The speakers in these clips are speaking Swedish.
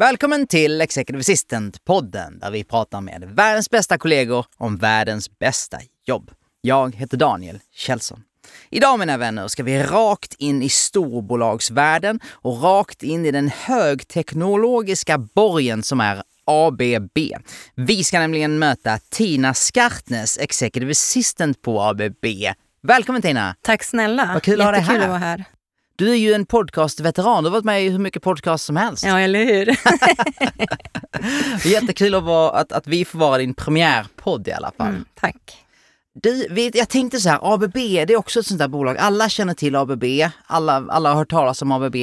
Välkommen till Executive Assistant-podden där vi pratar med världens bästa kollegor om världens bästa jobb. Jag heter Daniel Kjellson. Idag mina vänner ska vi rakt in i storbolagsvärlden och rakt in i den högteknologiska borgen som är ABB. Vi ska nämligen möta Tina Skartnes, Executive Assistant på ABB. Välkommen Tina! Tack snälla! Vad kul att ha dig här. att vara här. Du är ju en podcastveteran, du har varit med i hur mycket podcast som helst. Ja, eller hur? Jättekul att, vara, att, att vi får vara din premiärpodd i alla fall. Mm, tack. Du, vet, jag tänkte så här, ABB det är också ett sånt där bolag. Alla känner till ABB, alla, alla har hört talas om ABB.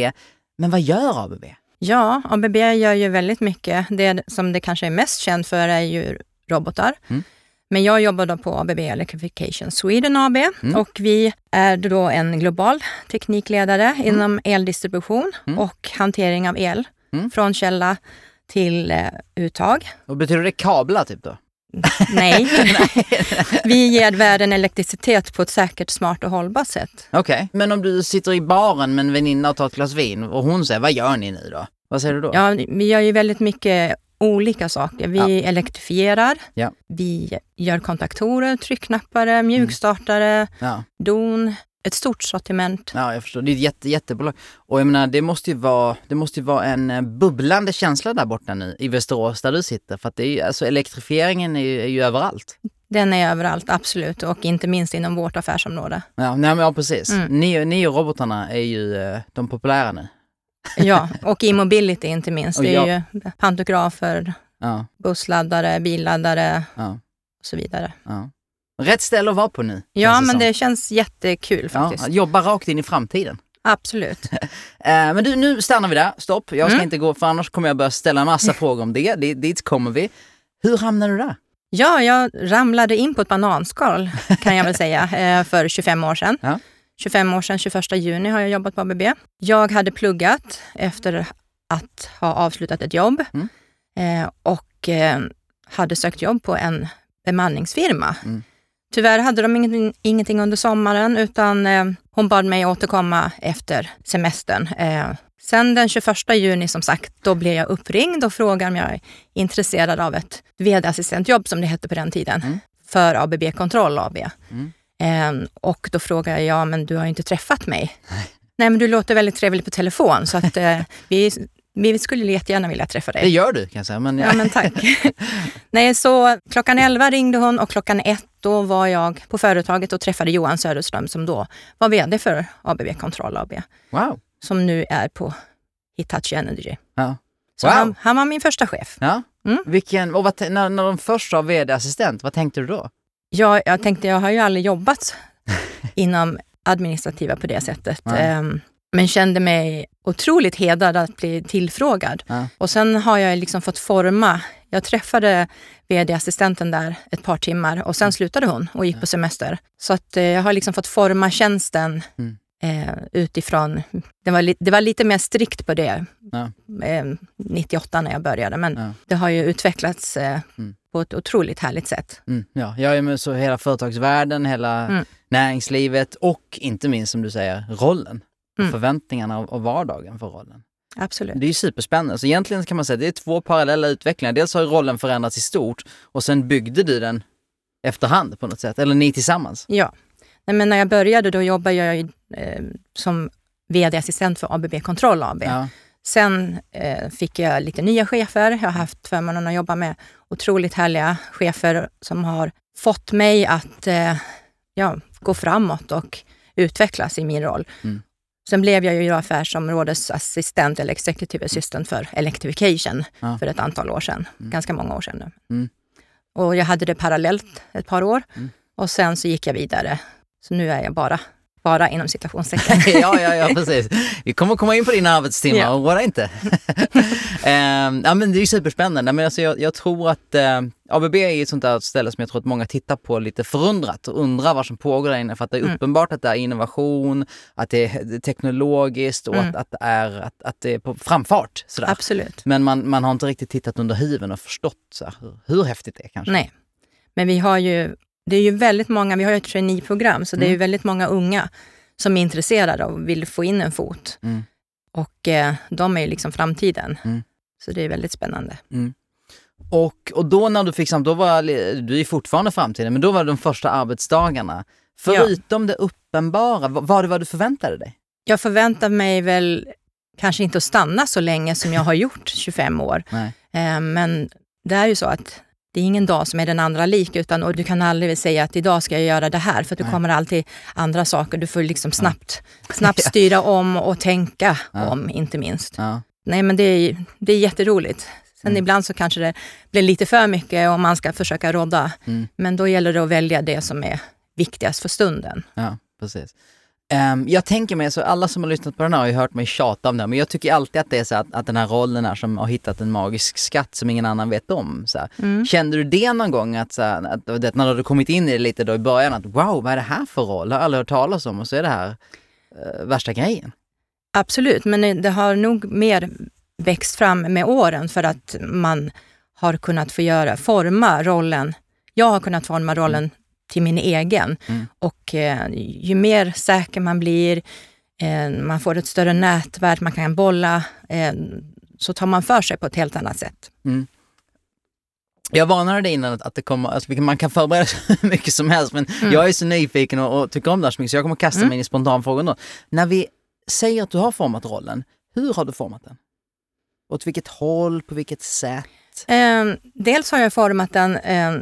Men vad gör ABB? Ja, ABB gör ju väldigt mycket. Det som det kanske är mest känt för är ju robotar. Mm. Men jag jobbar då på ABB Electrification Sweden AB Mm. och vi är då en global teknikledare inom eldistribution Mm. och hantering av el Mm. från källa till eh, uttag. Och betyder det kablar typ då? Nej, vi ger världen elektricitet på ett säkert, smart och hållbart sätt. Okej. Men om du sitter i baren med en väninna och tar ett glas vin och hon säger, vad gör ni nu då? Vad säger du då? Ja, vi gör ju väldigt mycket olika saker. Vi Ja. elektrifierar, Ja. vi gör kontaktorer, tryckknappare, mjukstartare, Ja. don, ett stort sortiment. Ja, jag förstår. Det är ett jätte, jättebolag. Och jag menar, det måste ju vara, det måste vara en eh, bubblande känsla där borta nu i Västerås där du sitter. För att det är ju, alltså elektrifieringen är ju, är ju överallt. Den är överallt, absolut, och inte minst inom vårt affärsområde. Ja, nej, men ja precis. Mm. Ni, ni och robotarna är ju eh, de populära nu. Ja, och i mobility inte minst. Det är ju pantografer, Ja, bussladdare, billaddare ja, och så vidare. ja. Rätt ställe att vara på nu. Ja, men som. det känns jättekul faktiskt. jobba rakt in i framtiden. Absolut. Eh, men du, nu stannar vi där. Stopp. Jag ska Mm. inte gå, för annars kommer jag börja ställa en massa frågor om det. det. Dit kommer vi. Hur hamnade du där? Ja, jag ramlade in på ett bananskal kan jag väl säga eh, för 25 år sedan. Ja. 25 år sedan, 21 juni har jag jobbat på ABB. Jag hade pluggat efter att ha avslutat ett jobb Mm. eh, och eh, hade sökt jobb på en bemanningsfirma. Mm. Tyvärr hade de ingenting, ingenting under sommaren utan eh, hon bad mig återkomma efter semestern. Eh, sen den 21 juni som sagt, då blev jag uppringd och frågade om jag är intresserad av ett vd-assistentjobb som det hette på den tiden Mm. för ABB Kontroll AB. Mm. Eh, och då frågade jag, ja men du har ju inte träffat mig. Nej men du låter väldigt trevlig på telefon så att eh, vi, vi skulle jättegärna vilja träffa dig. Det gör du kan jag säga. Men, Ja, men tack. Nej, så klockan 11 ringde hon och klockan ett då var jag på företaget och träffade Johan Söderström som då var VD för ABB Kontroll AB, Wow. som nu är på Hitachi Energy. Ja. Så Wow. han, han var min första chef. Ja. Mm. Vilken, och vad, när, när de först sa vd-assistent, vad tänkte du då? Jag, jag tänkte, jag har ju aldrig jobbat inom administrativa på det sättet. Nej. Ehm, men kände mig otroligt hedrad att bli tillfrågad. Ja. Och sen har jag liksom fått forma. Jag träffade vd-assistenten där ett par timmar och sen slutade hon och gick på semester. Så att eh, jag har liksom fått forma tjänsten Mm. eh, utifrån... Det var, li, det var lite mer strikt på det Ja. eh, 98 när jag började, men Ja. det har ju utvecklats eh, Mm. På ett otroligt härligt sätt. Mm, ja, jag är med så hela företagsvärlden, hela Mm. näringslivet och inte minst som du säger, rollen. Mm. förväntningarna och, vardagen för rollen. Absolut. Det är ju superspännande. Så egentligen kan man säga att det är två parallella utvecklingar. Dels har rollen förändrats i stort och sen byggde du den efterhand på något sätt. Eller ni tillsammans. Ja. Nej, men när jag började då jobbade jag eh, som vd-assistent för ABB Kontroll AB. Ja. Sen eh, fick jag lite nya chefer. Jag har haft förmånen att jobba med otroligt härliga chefer som har fått mig att eh, ja, gå framåt och utvecklas i min roll. Mm. Sen blev jag ju affärsområdesassistent eller executive assistant för Electrification Ja. för ett antal år sedan. Mm. Ganska många år sedan nu. Mm. Och jag hade det parallellt ett par år. Mm. Och sen så gick jag vidare. Så nu är jag bara Bara inom citationstecken. ja, ja, ja, precis. Vi kommer komma in på dina arbetstimmar, Ja. dig inte. Ehm, ja, men det är ju superspännande. Men alltså, jag, jag tror att eh, ABB är ett sånt där ställe som jag tror att många tittar på lite förundrat och undrar vad som pågår där inne. För att det är Mm. uppenbart att det är innovation, att det är, teknologiskt och Mm. att, att, det är, att, att det är på framfart. Sådär. Absolut. Men man, man har inte riktigt tittat under huven och förstått så här, hur, hur häftigt det är kanske. Nej. Men vi har ju, det är ju väldigt många, vi har ju ett traineeprogram, så det är ju Mm. väldigt många unga som är intresserade och vill få in en fot. Mm. Och eh, de är ju liksom framtiden. Mm. Så det är väldigt spännande. Och, och då när du fick samtal, då var, du är fortfarande framtiden, men då var det de första arbetsdagarna. Förutom det uppenbara, vad var det vad du förväntade dig? Jag förväntar mig väl kanske inte att stanna så länge som jag har gjort, 25 år. Nej. Eh, men det är ju så att det är ingen dag som är den andra lik, utan och du kan aldrig säga att idag ska jag göra det här, för det Nej. kommer alltid andra saker. Du får liksom snabbt, snabbt styra om och tänka Ja. om, inte minst. Ja. Nej, men det är, det är jätteroligt. Sen Mm. ibland så kanske det blir lite för mycket om man ska försöka rodda. Mm. Men då gäller det att välja det som är viktigast för stunden. Ja, precis. Ehm, jag tänker mig, så alla som har lyssnat på den här har ju hört mig tjata om det, men jag tycker alltid att det är så att, att den här rollen är som har hittat en magisk skatt som ingen annan vet om. Så. Mm. Kände du det någon gång, att, så att, att när du hade kommit in i det lite då i början, att wow, vad är det här för roll? Det har jag aldrig hört talas om och så är det här eh, värsta grejen. Absolut, men det har nog mer växt fram med åren för att man har kunnat få göra, forma rollen. Jag har kunnat forma rollen till min egen. Mm. Och eh, ju mer säker man blir, eh, man får ett större nätverk, man kan bolla, eh, så tar man för sig på ett helt annat sätt. Jag varnade dig innan att, att det kommer, alltså, man kan förbereda sig hur mycket som helst men Mm. jag är så nyfiken och, och tycker om det här så mycket så jag kommer kasta mig in i spontanfrågan då. När vi säger att du har format rollen, hur har du format den? Åt vilket håll, på vilket sätt? Eh, dels har jag format den eh,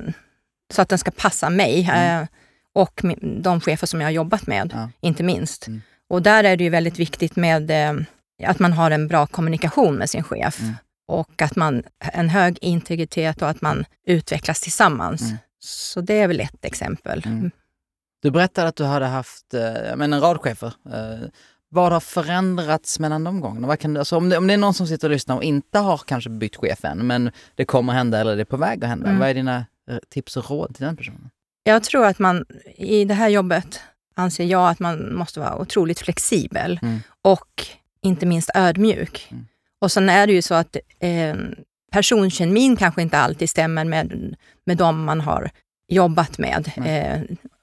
så att den ska passa mig eh, och de chefer som jag har jobbat med, Ja. inte minst. Mm. Och där är det ju väldigt viktigt med eh, att man har en bra kommunikation med sin chef Mm. och att man en hög integritet och att man utvecklas tillsammans. Mm. Så det är väl ett exempel. Mm. Du berättade att du hade haft eh, men en rad chefer. Vad har förändrats mellan de gångerna? Vad kan alltså om, det, om det är någon som sitter och lyssnar och inte har kanske bytt chef än, men det kommer hända eller det är på väg att hända. Mm. Vad är dina tips och råd till den personen? Jag tror att man i det här jobbet anser jag att man måste vara otroligt flexibel Mm. och inte minst ödmjuk. Mm. Och sen är det ju så att eh, personkemin kanske inte alltid stämmer med, med de man har jobbat med. Eh,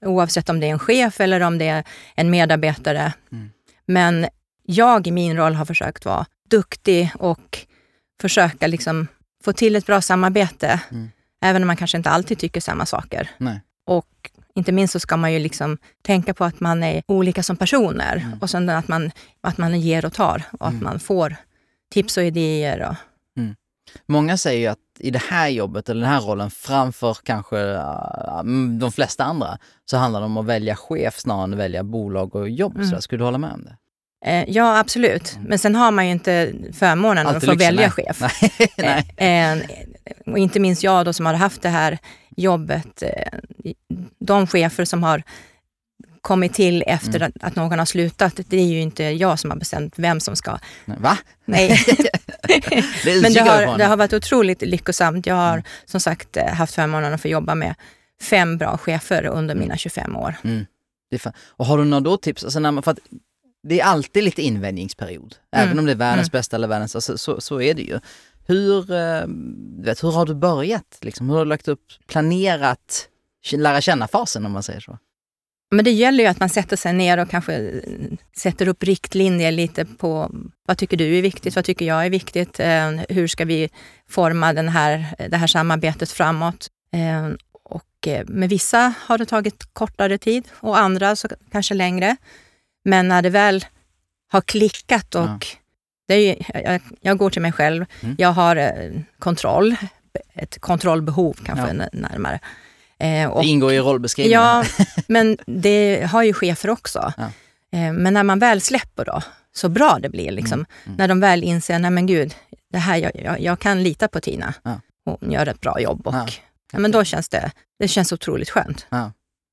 oavsett om det är en chef eller om det är en medarbetare. Mm. Men jag i min roll har försökt vara duktig och försöka liksom få till ett bra samarbete. Mm. Även om man kanske inte alltid tycker samma saker. Nej. Och inte minst så ska man ju liksom tänka på att man är olika som personer Mm. och sen att man, att man ger och tar och Mm. att man får tips och idéer. Och, Många säger ju att i det här jobbet, eller den här rollen, framför kanske äh, mm, de flesta andra, så handlar det om att välja chef snarare än att välja bolag och jobb. Mm. Så där. Skulle du hålla med om det? Eh, ja, absolut. Men sen har man ju inte förmånen att Alltid få lyxen, välja nej. chef. Nej. Nej. Eh, eh, och inte minst jag då som har haft det här jobbet. Eh, de chefer som har kommit till efter Mm. att, att någon har slutat, det är ju inte jag som har bestämt vem som ska. Va? Nej. Det Men det har, det har varit otroligt lyckosamt. Jag har Mm. som sagt eh, haft förmånen att få jobba med fem bra chefer under mina 25 år. Mm. Och har du några då tips? Alltså när man, för att det är alltid lite invändningsperiod. Även Mm. om det är världens Mm. bästa eller världens, alltså, så, så är det ju. Hur, eh, vet, hur har du börjat? Liksom? Hur har du lagt upp, planerat lära känna-fasen om man säger så? Men det gäller ju att man sätter sig ner och kanske eh, sätter upp riktlinjer lite på vad tycker du är viktigt, vad tycker jag är viktigt, eh, hur ska vi forma den här, det här samarbetet framåt. Och med vissa har det tagit kortare tid och andra så kanske längre. Men när det väl har klickat och Ja. det är ju, jag, jag går till mig själv, Mm. jag har eh, kontroll, ett kontrollbehov kanske Ja. närmare. Eh, och- Det ingår i rollbeskrivningen. Ja, men det har ju chefer också. Ja. Eh, Men när man väl släpper då, så bra det blir, liksom, Mm, mm. när de väl inser, nej men gud, det här, jag, jag, jag kan lita på Tina. Ja. Hon gör ett bra jobb och Ja. ja. men då känns det, det känns otroligt skönt.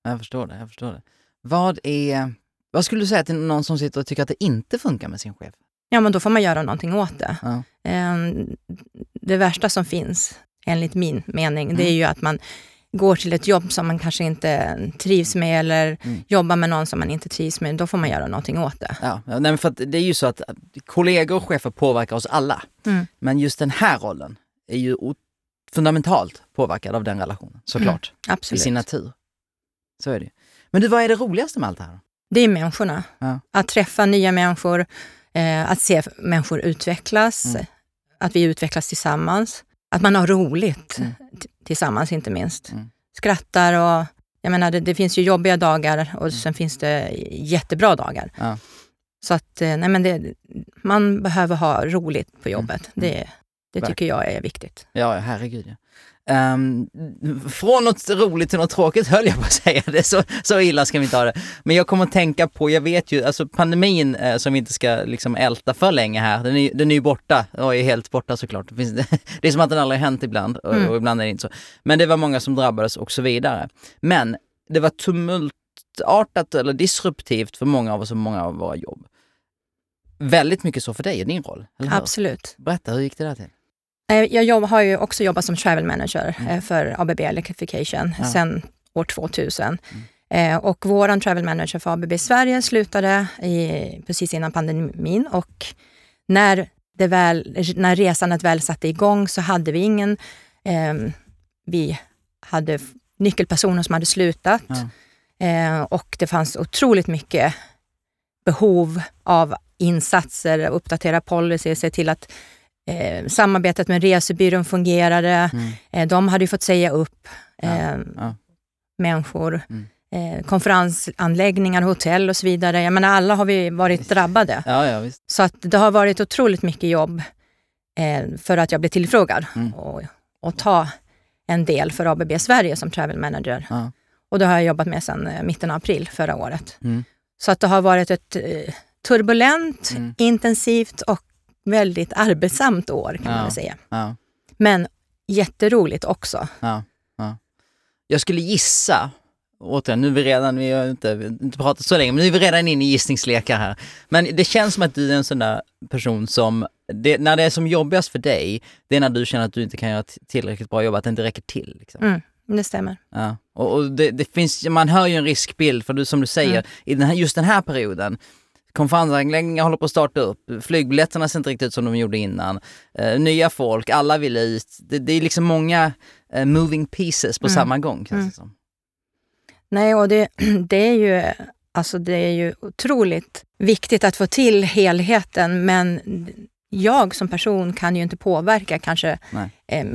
Jag förstår det, jag förstår det. Vad är, Vad skulle du säga till någon som sitter och tycker att det inte funkar med sin chef? Ja, men då får man göra någonting åt det. Ja. Ehm, Det värsta som finns, enligt min mening, det är Mm. ju att man går till ett jobb som man kanske inte trivs med eller Mm. jobbar med någon som man inte trivs med. Då får man göra någonting åt det. Ja, nej, för det är ju så att kollegor och chefer påverkar oss alla. Mm. Men just den här rollen är ju fundamentalt påverkad av den relationen, såklart. I Absolut. sin natur. Så är det ju. Men du, vad är det roligaste med allt det här? Det är människorna. Ja. Att träffa nya människor, eh, att se människor utvecklas, Mm. att vi utvecklas tillsammans. Att man har roligt Mm. tillsammans, inte minst. Mm. Skrattar och... Jag menar, det, det finns ju jobbiga dagar och sen finns det jättebra dagar. Ja. Så att, eh, nej men det, man behöver ha roligt på jobbet. Mm. Det, det tycker jag är viktigt. Ja, ja, herregud ja. Ehm, från något roligt till något tråkigt höll jag på att säga. Det så, så illa ska vi inte ha det. Men jag kommer att tänka på, jag vet ju, alltså pandemin eh, som vi inte ska liksom älta för länge här, den är, den är ju borta och är helt borta såklart. Det, finns, det är som att den aldrig har hänt ibland och, Mm. och ibland är det inte så. Men det var många som drabbades och så vidare. Men det var tumultartat eller disruptivt för många av oss och många av våra jobb. Väldigt mycket så för dig i din roll? Absolut. Berätta, hur gick det där till? Jag jobb, har ju också jobbat som travel manager Mm. eh, för ABB Electrification Ja. sedan år 2000. Eh, och våran travel manager för ABB Sverige slutade i, precis innan pandemin och när, det väl, när resandet väl satte igång så hade vi ingen... Eh, vi hade nyckelpersoner som hade slutat Ja. eh, och det fanns otroligt mycket behov av insatser, uppdatera policy, se till att eh, samarbetet med resebyrån fungerade. Mm. Eh, de hade ju fått säga upp eh, ja. människor. Mm. Eh, konferensanläggningar, hotell och så vidare. Jag menar, alla har vi varit drabbade. Ja, ja. Så att det har varit otroligt mycket jobb eh, för att jag blev tillfrågad Mm. och, och ta en del för ABB Sverige som travel manager. Ja. Och det har jag jobbat med sedan eh, mitten av april förra året. Mm. Så att det har varit ett turbulent, Mm. intensivt och väldigt arbetsamt år kan Ja. man säga. Ja, Men jätteroligt också. ja, ja. Jag skulle gissa, återigen, nu är vi redan, vi har inte, inte pratat så länge, men nu är vi redan inne i gissningslekar här. Men det känns som att du är en sån där person som, det, när det är som jobbigast för dig, det är när du känner att du inte kan göra tillräckligt bra jobb, att det inte räcker till. Liksom. Mm, det stämmer. Ja. Och, och det, det finns, man hör ju en riskbild, för du, som du säger, Mm. i den här, just den här perioden, konferensanläggningar håller på att starta upp, flygbiljetterna ser inte riktigt ut som de gjorde innan, eh, nya folk, alla vill ut. Det, det är liksom många eh, moving pieces på Mm. samma gång känns Mm. det som. Nej, och det, det, är ju, alltså det är ju otroligt viktigt att få till helheten, men jag som person kan ju inte påverka kanske eh,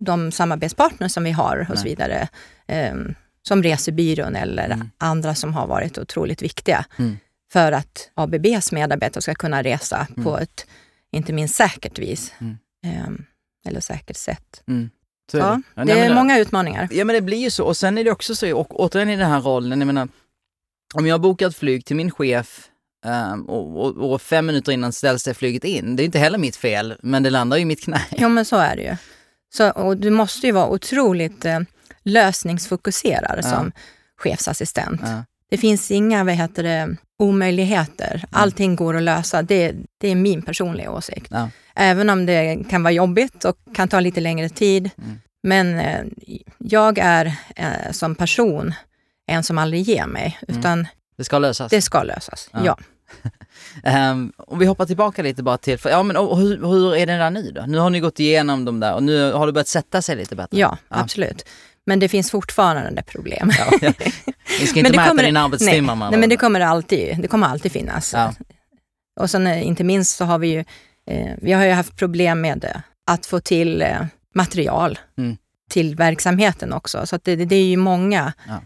de samarbetspartners som vi har och så vidare. Eh, som resebyrån eller Mm. andra som har varit otroligt viktiga Mm. För att ABBs medarbetare ska kunna resa på ett, inte minst säkert vis. Mm. Eh, eller säkert sätt. Mm. Så Ja, det. Det är många utmaningar. Ja men det blir ju så, och sen är det också så, och återigen i den här rollen, jag menar, om jag har bokat flyg till min chef ehm, och, och, och fem minuter innan ställs det flyget in, det är inte heller mitt fel, men det landar ju i mitt knä. Ja, men så är det ju. Så, och du måste ju vara otroligt eh, lösningsfokuserad Ja. som chefsassistent. Ja. Det finns inga vad heter det, omöjligheter. Allting går att lösa. Det, det är min personliga åsikt. Ja. Även om det kan vara jobbigt och kan ta lite längre tid. Mm. Men eh, jag är eh, som person en som aldrig ger mig, Mm. utan Det ska lösas. det ska lösas. Ja. Ja. Ehm, om vi hoppar tillbaka lite bara till, ja men och, hur, hur är det där nu då? Nu har ni gått igenom de där och nu har det börjat sätta sig lite bättre? Ja, Ja. absolut. Men det finns fortfarande problem. Ja, ja. Vi ska inte mäta kommer- dina arbetstimmar nej, nej, men det kommer alltid, det kommer alltid finnas. Ja. Och sen eh, inte minst så har vi ju, eh, vi har ju haft problem med eh, att få till eh, material Mm. till verksamheten också. Så det, det är ju många Ja.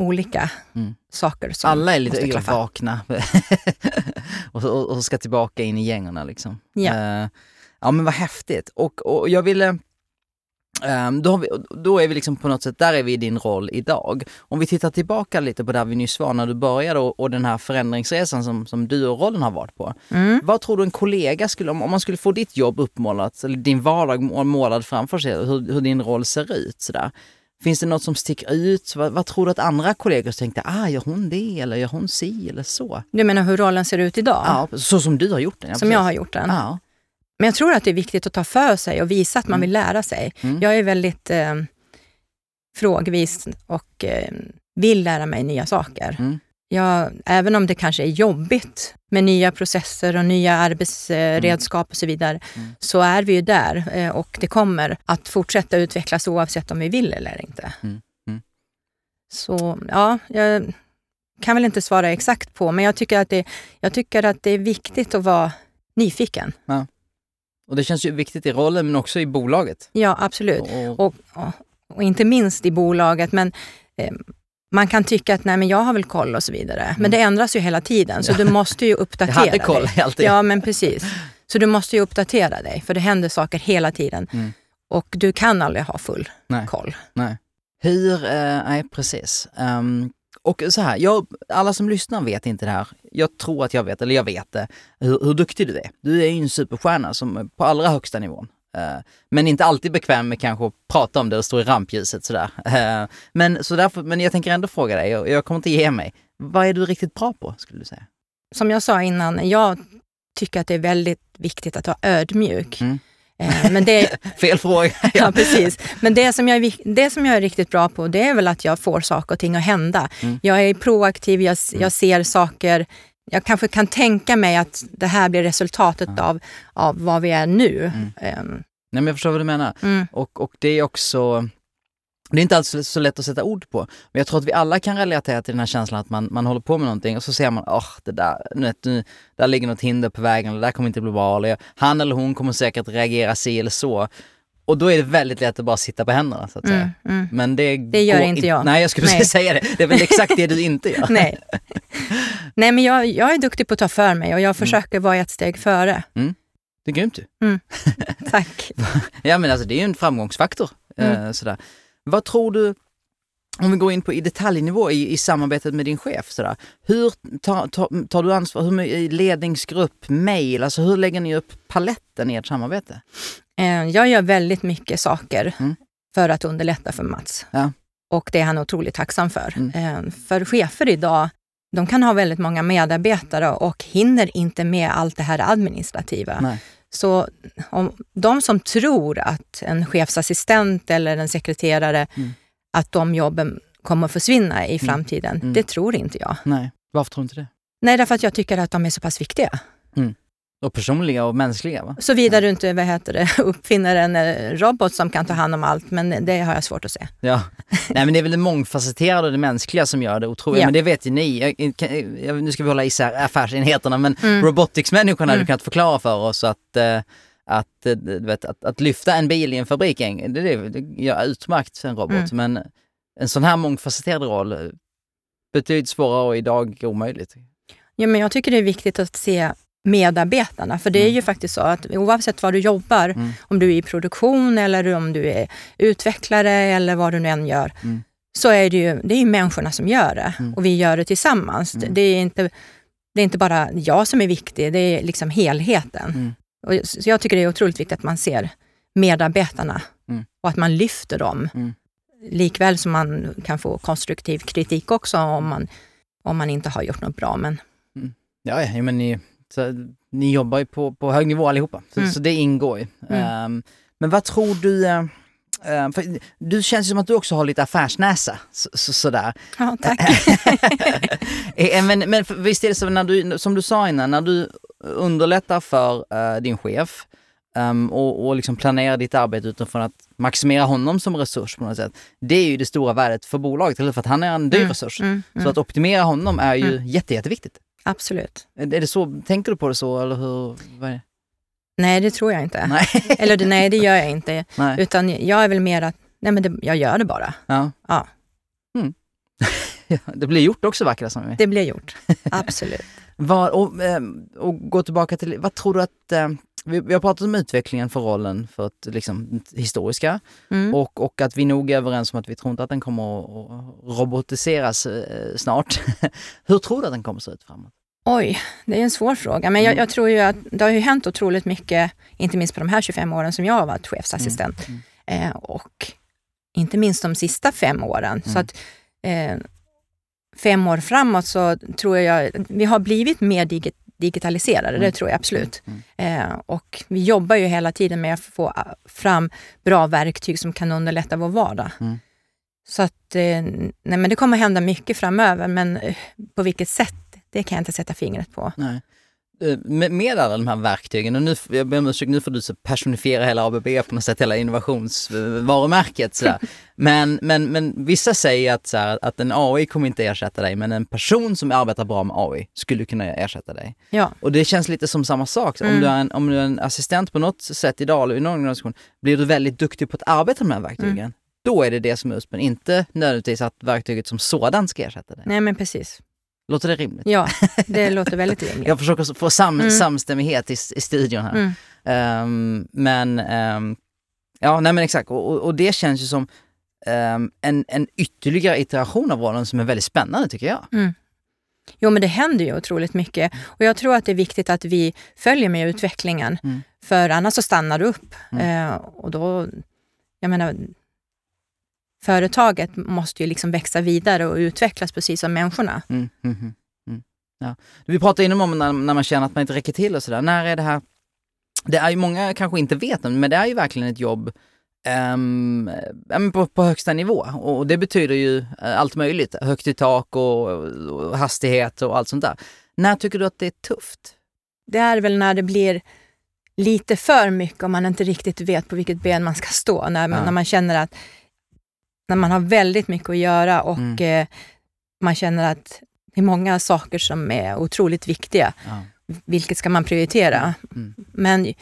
olika Mm. saker som Alla är lite klaffa. vakna och, och, och ska tillbaka in i gängerna liksom. Ja. Eh, ja men vad häftigt. Och, och jag ville, ehm, då, vi, då är vi liksom på något sätt, där är vi i din roll idag. Om vi tittar tillbaka lite på där vi nyss var när du började och, och den här förändringsresan som, som du och rollen har varit på. Mm. Vad tror du en kollega skulle, om, om man skulle få ditt jobb uppmålat, eller din vardag må- målad framför sig, hur, hur din roll ser ut sådär. Finns det något som sticker ut? Vad, vad tror du att andra kollegor tänkte, ah, gör hon det eller gör hon si eller så? Du menar hur rollen ser ut idag? Ja, så som du har gjort den. Ja, som precis. jag har gjort den? Ja. Men jag tror att det är viktigt att ta för sig och visa att man Mm. vill lära sig. Mm. Jag är väldigt eh, frågvis och eh, vill lära mig nya saker. Mm. Jag, även om det kanske är jobbigt med nya processer och nya arbetsredskap och så vidare, Mm. så är vi ju där eh, och det kommer att fortsätta utvecklas oavsett om vi vill eller inte. Mm. Mm. Så ja, jag kan väl inte svara exakt på, men jag tycker att det, jag tycker att det är viktigt att vara nyfiken. Och det känns ju viktigt i rollen men också i bolaget. Ja, absolut. Och, Och, och, inte minst i bolaget, men eh, man kan tycka att nej, men jag har väl koll och så vidare. Men det ändras ju hela tiden, så du måste ju jag uppdatera Mm. hade koll dig. alltid. Ja, men precis. Så du måste ju uppdatera dig, för det händer saker hela tiden. Mm. Och du kan aldrig ha full Nej. koll. Nej. Hur, eh, nej precis. Ehm, och så här, jag, alla som lyssnar vet inte det här. Jag tror att jag vet, eller jag vet det, hur, hur duktig du är. Du är ju en superstjärna som på allra högsta nivån. Eh, men inte alltid bekväm med kanske att prata om det och stå i rampljuset sådär. Eh, men, så därför, men jag tänker ändå fråga dig, och jag kommer inte ge mig. Vad är du riktigt bra på skulle du säga? Som jag sa innan, jag tycker att det är väldigt viktigt att vara ödmjuk. Mm. Eh, Men det, Fel fråga. Ja, precis. Men det som, jag det som jag är riktigt bra på, det är väl att jag får saker och ting att hända. Mm. Jag är proaktiv, jag, s- jag ser saker. Jag kanske kan tänka mig att det här blir resultatet av, av vad vi är nu. Ehm, Nej men jag förstår vad du menar. Mm. Och, och det är också, det är inte alls så- lätt att sätta ord på. Men jag tror att vi alla kan relatera till den här känslan att man, man håller på med någonting och så ser man, åh, det där, nu, du, där ligger något hinder på vägen, det där kommer inte bli bra, eller han eller hon kommer säkert reagera si eller så. Och då är det väldigt lätt att bara sitta på händerna så att säga. Mm, mm. Men det, Det gör inte in- jag. Nej, jag skulle precis säga det. Det är väl exakt det du inte gör. Nej. Nej, men jag, jag är duktig på att ta för mig och Mm. jag försöker vara ett steg före. Det är grymt ju. Tack. Ja men alltså det är ju en framgångsfaktor. Mm. Eh, sådär. Vad tror du, om vi går in på i detaljnivå i, i samarbetet med din chef, sådär. hur tar, tar, tar du ansvar, hur mycket ledningsgrupp, mail, alltså hur lägger ni upp paletten i ert samarbete? Eh, Jag gör väldigt mycket saker Mm. för att underlätta för Mats. Ja. Och det är han otroligt tacksam för. Mm. Eh, För chefer idag, de kan ha väldigt många medarbetare och hinner inte med allt det här administrativa. Nej. Så om de som tror att en chefsassistent eller en sekreterare, Mm. att de jobben kommer försvinna i framtiden, Mm. det tror inte jag. Nej, varför tror du inte det? Nej, därför att jag tycker att de är så pass viktiga. Och personliga och mänskliga va? Såvida du inte vad heter det, uppfinner en eh, robot som kan ta hand om allt, men det har jag svårt att se. Ja. Nej men det är väl det mångfacetterade och det mänskliga som gör det otroligt. Ja. Men det vet ju ni. Jag, jag, nu ska vi hålla isär affärsenheterna men Mm. robotics-människorna Mm. kunnat förklara för oss att, eh, att, eh, du vet, att, att lyfta en bil i en fabrik, det, det, det gör utmärkt en robot. Mm. Men en sån här mångfacetterad roll, eh, betydligt svårare och idag omöjligt. Ja, men jag tycker det är viktigt att se medarbetarna, för det är Mm. ju faktiskt så att oavsett var du jobbar, Mm. om du är i produktion eller om du är utvecklare eller vad du nu än gör, Mm. så är det ju det är ju människorna som gör det Mm. och vi gör det tillsammans. Mm. Det, är inte, det är inte bara jag som är viktig, det är liksom helheten. Mm. Och, så jag tycker det är otroligt viktigt att man ser medarbetarna Mm. och att man lyfter dem. Mm. Likväl som man kan få konstruktiv kritik också om man, om man inte har gjort något bra. Men Ja, ja men ni, så, ni jobbar ju på, på hög nivå allihopa, så, Mm. så det ingår ju. Mm. Ehm, men vad tror du, eh, för du känns som att du också har lite affärsnäsa, så, så, sådär. ja, tack. Eh, men, men för- visst är det så, när du, som du sa innan, när du underlättar för eh, din chef ehm, och, och liksom planerar ditt arbete utifrån att maximera honom som resurs på något sätt. Det är ju det stora värdet för bolaget, eller för att han är en dyr Mm, resurs. mm, Så mm. att optimera honom är ju jätte, jätteviktigt. Absolut. Är det så, tänker du på det så eller hur? Nej, det tror jag inte. Nej. Eller det, nej, det gör jag inte. Nej. Utan jag är väl mer att, nej men det, jag gör det bara. Ja. Ja. Mm. Det blir gjort också det som. Det blir gjort. Absolut. Vad, och, eh, och gå tillbaka till, vad tror du att, eh, vi, vi har pratat om utvecklingen för rollen för ett, liksom, historiska Mm. och, och att vi nog är överens om att vi tror inte att den kommer att, att robotiseras eh, snart. Hur tror du att den kommer att se ut framåt? Oj, det är en svår fråga. Men jag, Mm. jag tror ju att det har ju hänt otroligt mycket, inte minst på de här 25 åren som jag har varit chefsassistent. Mm, Eh, och inte minst de sista fem åren. Så att eh, fem år framåt så tror jag vi har blivit mer digit digitaliserade, det tror jag absolut. Eh, och vi jobbar ju hela tiden med att få ah, fram bra verktyg som kan underlätta vår vardag. Mm. Så att, eh, nej men det kommer hända mycket framöver, men eh, på vilket sätt, det kan jag inte sätta fingret på. Nej. Eh, Med, med alla de här verktygen, och nu, jag ber om ursäkt, nu får du så personifiera hela ABB på något sätt, hela innovationsvarumärket sådär. Men, men, men vissa säger att, så här, att en AI kommer inte ersätta dig, men en person som arbetar bra med AI skulle kunna ersätta dig. Ja, Och det känns lite som samma sak. Om, Mm. du är en, om du är en assistent på något sätt idag, eller i någon organisation, blir du väldigt duktig på att arbeta med de här verktygen, Mm. då är det det som är USPen, inte nödvändigtvis att verktyget som sådant ska ersätta dig. nej men precis. Låter det rimligt? Ja, det låter väldigt rimligt. Jag försöker få sam, Mm. samstämmighet i, i studion här. Mm. Ehm, men, ehm, ja nej men exakt, och, och- det känns ju som ehm, en, en ytterligare iteration av rollen som är väldigt spännande tycker jag. Jo, men det händer ju otroligt mycket. Och jag tror att det är viktigt att vi följer med utvecklingen. Mm. För annars så stannar det upp. Mm. Eh, och då, jag menar, företaget måste ju liksom växa vidare och utvecklas precis som människorna. Mm, mm, mm, mm. Ja. Vi pratade innan om när, när man känner att man inte räcker till och sådär. När är det här... Det är ju många kanske inte vet det, men det är ju verkligen ett jobb men på, på högsta nivå. Och det betyder ju eh, allt möjligt. Högt i tak och, och hastighet och allt sånt där. När tycker du att det är tufft? Det är väl när det blir lite för mycket och man inte riktigt vet på vilket ben man ska stå. När man, Ja. när man känner att när man har väldigt mycket att göra och Mm. eh, man känner att det är många saker som är otroligt viktiga. Ja. Vilket ska man prioritera? Mm. Men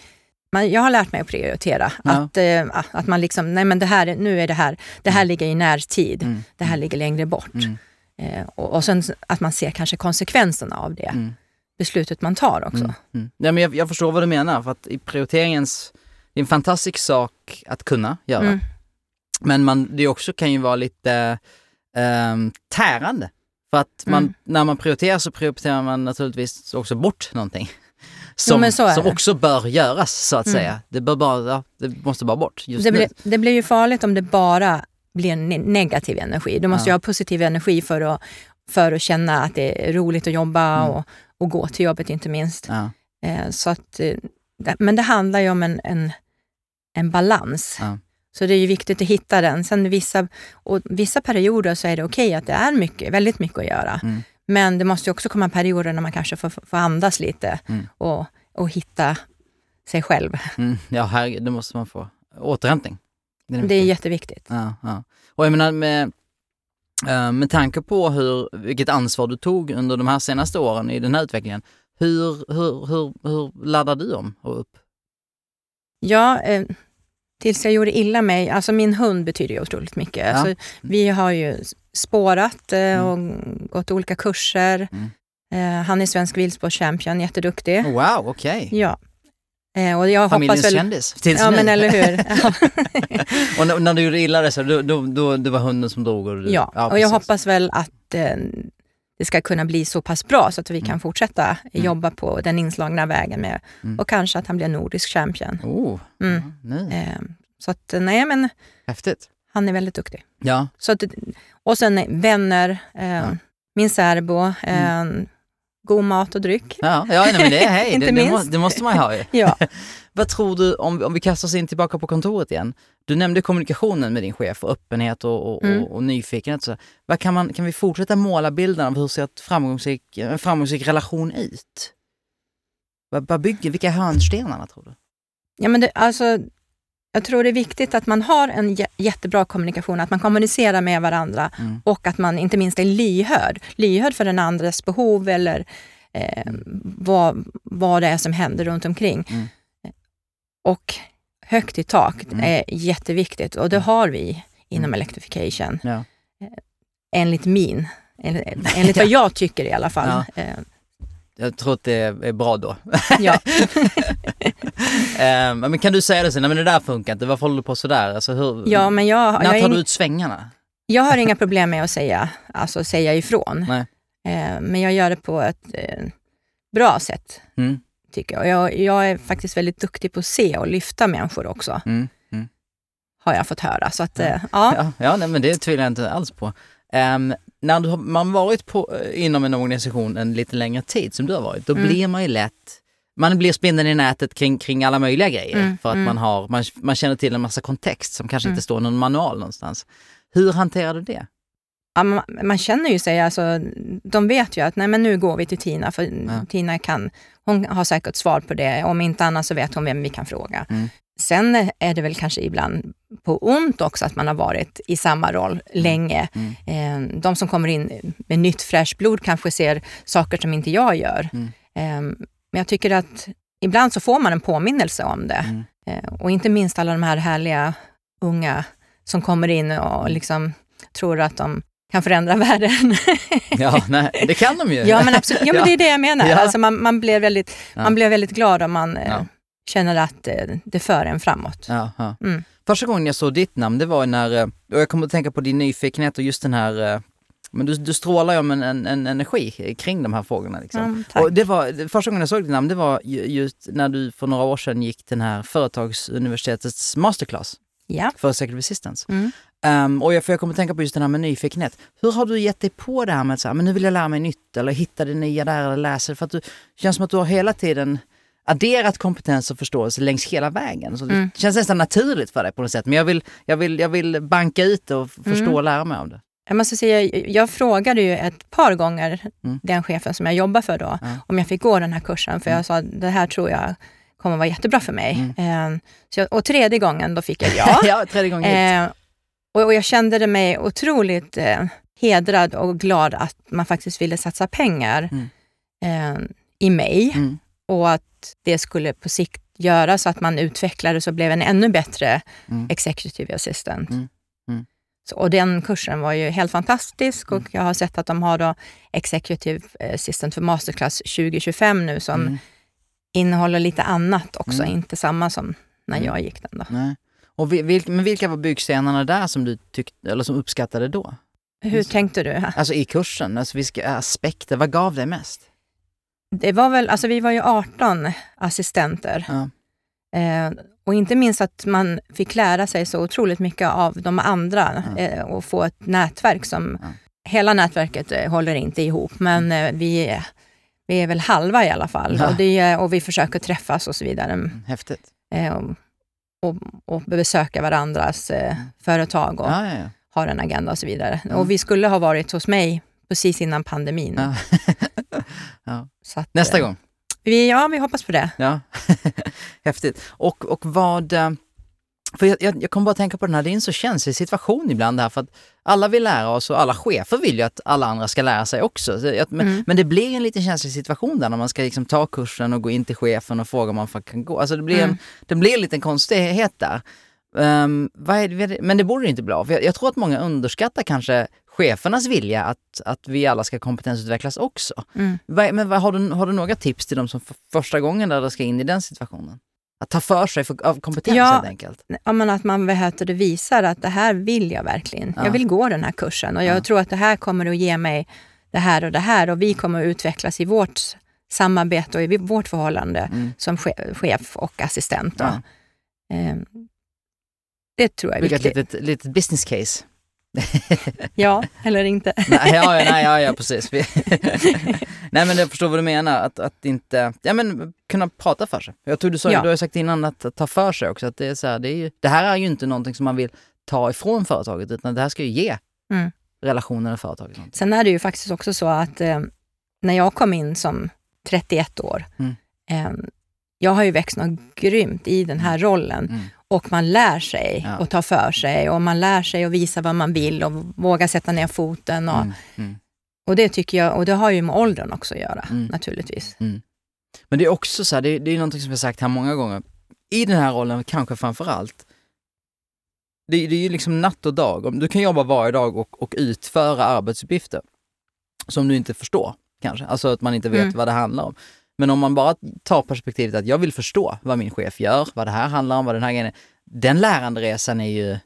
man, jag har lärt mig att prioritera. Ja. Att, eh, att man liksom, nej men det här, är- nu är det här, det här ligger i närtid. Mm. Det här ligger längre bort. Mm. Eh, och, och sen att man ser kanske konsekvenserna av det. Mm. Beslutet man tar också. Mm. Mm. Ja, men jag, jag förstår vad du menar, för att i prioriteringens... Det är en fantastisk sak att kunna göra. Men man, det också kan ju vara lite ehm, tärande. För att man, Mm. när man prioriterar så prioriterar man naturligtvis också bort någonting. Som, är som också bör göras så att Mm. säga. Det, bör bara, det måste bara bort just Det, nu. blir, det blir ju farligt om det bara blir ne- negativ energi. Du måste Ja. ju ha positiv energi för att, för att känna att det är roligt att jobba Mm. och, och gå till jobbet inte minst. Ja, Eh, så att, eh, men det handlar ju om en, en, en balans. Ja. Så det är ju viktigt att hitta den. Sen vissa, och vissa perioder så är det okej att det är mycket, väldigt mycket att göra. Mm. Men det måste ju också komma perioder när man kanske får, får andas lite Mm. och, och hitta sig själv. mm, ja herregud, det måste man få. Återhämtning. Det är Det är viktigt. jätteviktigt. Ja, ja. Och jag menar med, eh, med tanke på hur, vilket ansvar du tog under de här senaste åren i den här utvecklingen. Hur, hur, hur, hur laddar du om och upp? Ja, eh, tills jag gjorde illa mig. Alltså min hund betyder ju otroligt mycket. Ja. Alltså, vi har ju spårat eh, Mm. och gått olika kurser. Mm. Eh, han är svensk viltsportchampion, jätteduktig. Wow, okej. Ja. Eh, och jag Familjens hoppas väl... kändis tills Ja, nu. men eller hur. Ja, och när, när du gjorde illa dig så då, då, då, det var hunden som drog? Och, du, ja. och jag hoppas väl att eh, det ska kunna bli så pass bra så att vi kan Mm. fortsätta Mm. jobba på den inslagna vägen med Mm. och kanske att han blir nordisk champion. Oh, Mm. ja, nu. Eh, så att nej, men Häftigt. han är väldigt duktig. Ja, Så att, och sen vänner, eh, Ja. Mm. min särbo, eh, god mat och dryck. ja, ja nej, men det är hej, Inte det, det, må, minst. det måste man ju ha ju. Ja. Vad tror du, om, om vi kastar oss in tillbaka på kontoret igen. Du nämnde kommunikationen med din chef och öppenhet och, och, Mm. och, och nyfikenhet. Så. Vad kan, man, kan vi fortsätta måla bilden av hur ser ett framgångsrik, en framgångsrik relation ut? Vad, vad bygger, vilka är hörnstenarna tror du? Ja, men det, alltså, jag tror det är viktigt att man har en jä- jättebra kommunikation, att man kommunicerar med varandra Mm. och att man inte minst är lyhörd. Lyhörd för den andres behov eller eh, vad, vad det är som händer runt omkring. Mm. Och högt i tak Mm. är jätteviktigt och det har vi inom Mm. Electrification. Ja. Enligt min, enligt, enligt vad jag tycker i alla fall. Ja. Jag tror att det är bra då. ja. Eh, men kan du säga det sen, nej men det där funkar inte, varför håller du på sådär? Alltså, hur, ja, men jag, när jag, tar du ut svängarna? jag har inga problem med att säga, alltså säga ifrån. Nej. Eh, men jag gör det på ett eh, bra sätt, Mm, tycker jag. Jag. Jag är faktiskt väldigt duktig på att se och lyfta människor också. mm, mm. har jag fått höra. Så att, eh, ja. Ja, ja nej, men det tvivlar jag inte alls på. Ehm, när du har, man varit på, eh, inom en organisation en lite längre tid som du har varit, då Mm. blir man ju lätt man blir spindeln i nätet kring, kring alla möjliga grejer Mm, för att mm. man, har, man, man känner till en massa kontext som kanske Mm. inte står i någon manual någonstans. Hur hanterar du det? Ja, man, man känner ju sig, alltså, de vet ju att nej, men nu går vi till Tina, för Ja. Tina kan, hon har säkert svar på det. Om inte annat så vet hon vem vi kan fråga. Mm. Sen är det väl kanske ibland på ont också att man har varit i samma roll länge. Mm. Eh, De som kommer in med nytt fräscht blod kanske ser saker som inte jag gör. Mm. Eh, Men jag tycker att ibland så får man en påminnelse om det. Mm. Eh, Och inte minst alla de här härliga unga som kommer in och liksom tror att de kan förändra världen. Ja, nej, det kan de ju. ja, men absolut. Ja, men det är det jag menar. Ja. Alltså man, man, blir väldigt, Ja. man blir väldigt glad om man eh, Ja. Känner att det för en framåt. Mm. Första gången jag såg ditt namn, det var när, eh, och jag kommer att tänka på din nyfikenhet och just den här, eh, men du, du strålar ju om en, en, en energi kring de här frågorna. Liksom. Mm, och det var, det- första gången jag såg ditt namn, det var ju- just när du för några år sedan gick den här Företagsuniversitetets masterclass Ja. för Executive Assistants. Mm. Um, och jag, för jag kommer att tänka på just den här med nyfikenhet. Hur har du gett dig på det här med att säga, men nu vill jag lära mig nytt eller hitta det nya där eller läsa det? För att du det känns som att du har hela tiden adderat kompetens och förståelse längs hela vägen. Så Mm. Det känns nästan naturligt för dig på något sätt. Men jag vill, jag vill, jag vill banka ut det och förstå Mm. och lära mig av det. Jag måste säga, jag frågade ju ett par gånger Mm. den chefen som jag jobbar för då, Ja. om jag fick gå den här kursen, för jag sa det här tror jag kommer vara jättebra för mig. Eh, så jag, och tredje gången då fick jag ja. ja, tredje gången. Eh, och, och jag kände det mig otroligt eh, hedrad och glad att man faktiskt ville satsa pengar Mm. eh, i mig Mm. Och att det skulle på sikt göra så att man utvecklades och blev en ännu bättre Mm. executive assistant. Mm. Mm. Så, och den kursen var ju helt fantastisk och Mm. jag har sett att de har då executive assistant för masterclass 2025 nu som Mm. innehåller lite annat också, Mm. inte samma som när jag gick den. Då. Nej. Och vi- vilk, men vilka var byggstenarna där som du tyckte, eller som uppskattade då? Hur tänkte du? Alltså i kursen, alltså vilka aspekter, vad gav dig mest? Det var väl, alltså vi var ju 18 assistenter. Ja. Eh, och inte minst att man fick lära sig så otroligt mycket av de andra Ja. eh, och få ett nätverk som... Ja. Hela nätverket eh, håller inte ihop, men eh, vi, vi är väl halva i alla fall. Och, det, och vi försöker träffas och så vidare. Mm, Häftigt. Eh, och, och, och besöka varandras eh, företag och Ja, har en agenda och så vidare. Ja. Och vi skulle ha varit hos mig precis innan pandemin. Ja. ja. Att, Nästa eh, gång. Vi, ja, vi hoppas på det. Ja, häftigt. Och, och vad... eh, För jag, jag, jag kommer bara tänka på den här, det är en så känslig situation ibland här för att alla vill lära oss och alla chefer vill ju att alla andra ska lära sig också. Så jag- Men, Mm. men det blir en liten känslig situation där när man ska liksom ta kursen och gå in till chefen och fråga om man kan gå. Alltså det blir, en, Mm. det blir en liten konstighet där. Är det, men det borde det inte bli av. Jag, jag tror att många underskattar kanske chefernas vilja att, att vi alla ska kompetensutvecklas också. Mm. Men har, du, har du några tips till dem som för första gången där de ska in i den situationen? Att ta för sig för, av kompetens Ja. helt enkelt. Ja, men att man det, visar att det här vill jag verkligen. Ja. Jag vill gå den här kursen och jag Ja. tror att det här kommer att ge mig det här och det här och vi kommer att utvecklas i vårt samarbete och i vårt förhållande Mm. som che- chef och assistent. Ja. Ehm, Det tror jag är Vilket viktigt. litet, litet business case. Ja, eller inte. nej, ja, ja, nej, ja, ja, precis. Nej, men jag förstår vad du menar. Att, att inte, ja men kunna prata för sig. Jag tror du sa, Ja. du har sagt innan att, att ta för sig också. Att det, är så här, det, är ju, det här är ju inte någonting som man vill ta ifrån företaget, utan det här ska ju ge Mm. relationen i företaget. någonting. Sen är det ju faktiskt också så att eh, när jag kom in som 31 år, Mm. eh, jag har ju växt något grymt i den här rollen Mm. Och man lär sig Ja. och tar för sig och man lär sig att visa vad man vill och våga sätta ner foten. Och, Mm. Mm. och det tycker jag, och det har ju med åldern också att göra Mm. naturligtvis. Men det är också så här, det, det är någonting som jag sagt här många gånger. I den här rollen kanske framför allt. Det, det är ju liksom natt och dag. Du kan jobba varje dag och, och utföra arbetsuppgifter som du inte förstår kanske. Alltså att man inte vet Mm. vad det handlar om. Men om man bara tar perspektivet att jag vill förstå vad min chef gör, vad det här handlar om, vad den här grejen är. Den läranderesan är ju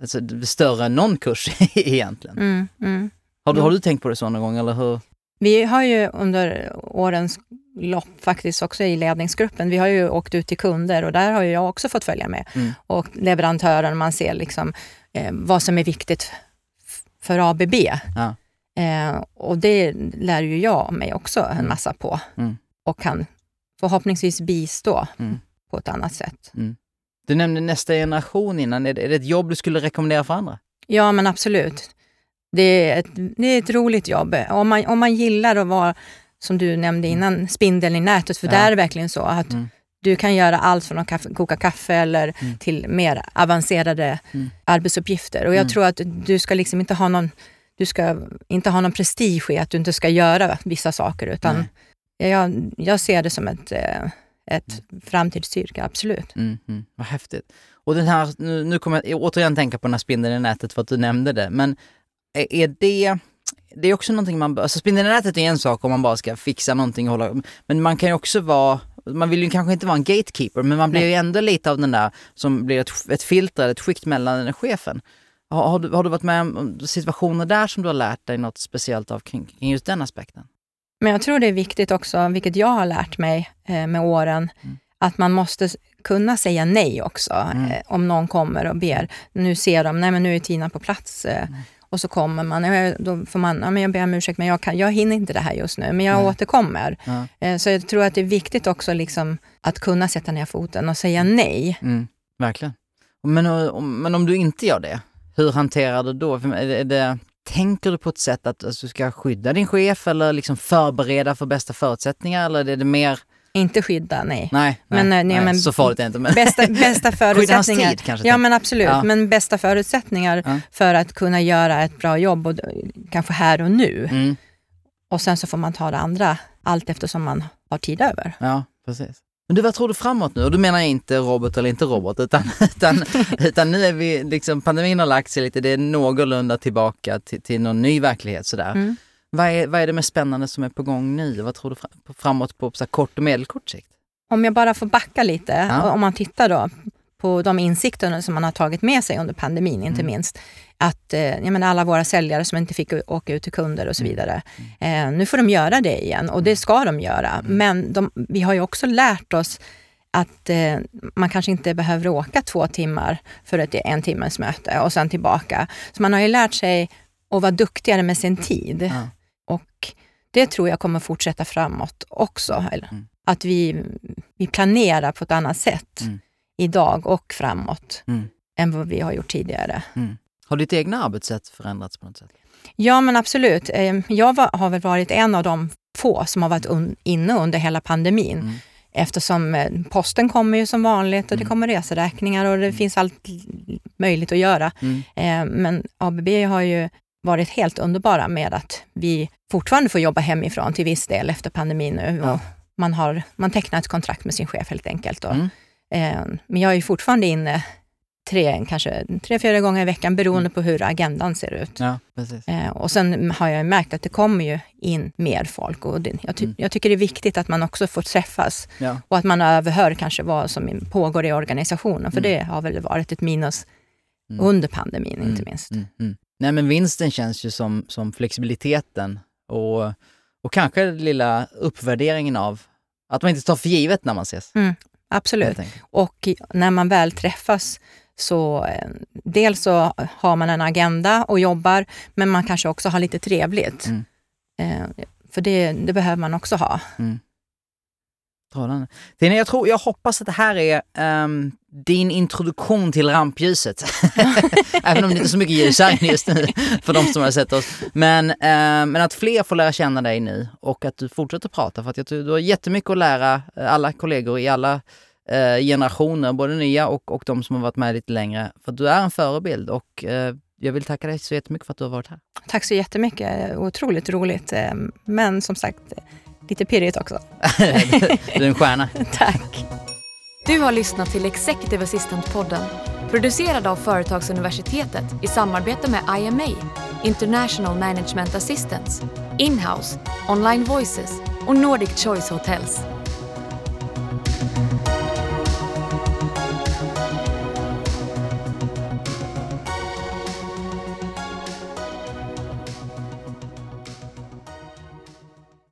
alltså, större än någon kurs egentligen. Mm, mm. Har du, Mm. har du tänkt på det så någon gång eller hur? Vi har ju under årens lopp faktiskt också i ledningsgruppen, vi har ju åkt ut till kunder och där har ju jag också fått följa med. Mm. Och leverantören, man ser liksom eh, vad som är viktigt för ABB. Ja. Eh, och det lär ju jag mig också en Mm. massa på Mm. Och kan förhoppningsvis bistå Mm. på ett annat sätt. Du nämnde nästa generation innan. Är det, är det ett jobb du skulle rekommendera för andra? Ja, men absolut. Det är ett, det är ett roligt jobb. Om man, om man gillar att vara, som du nämnde innan, spindeln i nätet, för Mm. Ja. där är det verkligen så att Mm. du kan göra allt från att kaffe, koka kaffe eller Mm. till mer avancerade Mm. arbetsuppgifter. Och jag Mm. tror att du ska liksom inte ha någon du ska inte ha någon prestige i att du inte ska göra vissa saker, utan jag, jag ser det som ett, eh, ett framtidsyrke, absolut. Mm, mm. Vad häftigt. Och den här, nu, nu kommer jag återigen tänka på den här spindeln i nätet för att du nämnde det, men är, det det är också någonting man, alltså spindeln i nätet är en sak om man bara ska fixa någonting och hålla, men man kan ju också vara, man vill ju kanske inte vara en gatekeeper, men man blir Nej. ju ändå lite av den där som blir ett, ett filter, ett skikt mellan chefen. Har, har, du, har du varit med om situationer där som du har lärt dig något speciellt av kring, kring just den aspekten? Men jag tror det är viktigt också, vilket jag har lärt mig eh, med åren, Mm. att man måste kunna säga nej också. Mm. Eh, om någon kommer och ber, nu ser de, nej men nu är Tina på plats. Eh, Mm. Och så kommer man, då får man, ja, men jag ber om ursäkt men jag, kan, jag hinner inte det här just nu, men jag Nej. återkommer. Ja. Eh, så jag tror att det är viktigt också liksom, att kunna sätta ner foten och säga nej. Mm, verkligen. Men, om- men om du inte gör det, hur hanterar du då? Är det, tänker du på ett sätt att alltså, du ska skydda din chef eller liksom förbereda för bästa förutsättningar eller är det mer, Inte skydda, nej. nej, nej, Men, eh, nej, men- så farligt är det inte. Men, Bästa, bästa förutsättningar. tid kanske? Ja tänk- men absolut, Ja. men bästa förutsättningar Ja. för att kunna göra ett bra jobb, och d- kanske här och nu. mm, Och sen så får man ta det andra allt eftersom man har tid över. ja, precis. Men du, vad tror du framåt nu? Och då menar jag inte robot eller inte robot, utan, utan, utan nu är vi, liksom, pandemin har lagt sig lite, det är någorlunda tillbaka till, till någon ny verklighet sådär. Mm. Vad, är, vad är det mest spännande som är på gång nu? Vad tror du framåt på så kort och medelkort sikt? Om jag bara får backa lite, Ja. om man tittar då på de insikterna som man har tagit med sig under pandemin, inte Mm. minst. Att eh, jag menar, alla våra säljare som inte fick åka ut till kunder och så Mm. vidare. Eh, nu får de göra det igen och det ska de göra. Mm. Men de, vi har ju också lärt oss att eh, man kanske inte behöver åka två timmar för ett en timmes möte och sen tillbaka. Så man har ju lärt sig att vara duktigare med sin tid. Och det tror jag kommer fortsätta framåt också. Mm. Att vi, vi planerar på ett annat sätt Mm. idag och framåt Mm. än vad vi har gjort tidigare. Mm. Har ditt egna arbetssätt förändrats på något sätt? Ja, men absolut. Eh, Jag var, har väl varit en av de få som har varit un, inne under hela pandemin. Mm. Eftersom eh, posten kommer ju som vanligt och det Mm. kommer reseräkningar och det finns allt möjligt att göra. Mm. Eh, Men ABB har ju varit helt underbara med att vi fortfarande får jobba hemifrån till viss del efter pandemin nu. Ja. Man, har, man tecknar ett kontrakt med sin chef helt enkelt. Och, Mm. eh, Men jag är ju fortfarande inne tre, kanske tre, fyra gånger i veckan beroende Mm. på hur agendan ser ut. Ja. Eh, Och sen har jag märkt att det kommer ju in mer folk och det, jag, ty- Mm. jag tycker det är viktigt att man också får träffas Ja. och att man överhör kanske vad som pågår i organisationen, för Mm. det har väl varit ett minus Mm. under pandemin inte Mm, minst. Mm. Nej men vinsten känns ju som, som flexibiliteten och, och kanske den lilla uppvärderingen av att man inte tar för givet när man ses. Absolut. Och när man väl träffas så eh, dels så har man en agenda och jobbar, men man kanske också har lite trevligt. Mm. Eh, för det, det behöver man också ha. Tina, jag, tror, jag hoppas att det här är ehm, din introduktion till rampljuset. Även om det inte är så mycket ljus här just nu för de som har sett oss. Men, ehm, men att fler får lära känna dig nu och att du fortsätter prata för att jag du har jättemycket att lära eh, alla kollegor i alla eh, generationer, både nya och, och de som har varit med lite längre. För du är en förebild och eh, jag vill tacka dig så jättemycket för att du har varit här. Tack så jättemycket. Otroligt roligt. eh, Men som sagt, lite pirrigt också. du är en stjärna. Tack. Du har lyssnat till Executive Assistant-podden producerad av Företagsuniversitetet i samarbete med IMA, International Management Assistance, Inhouse, Online Voices och Nordic Choice Hotels.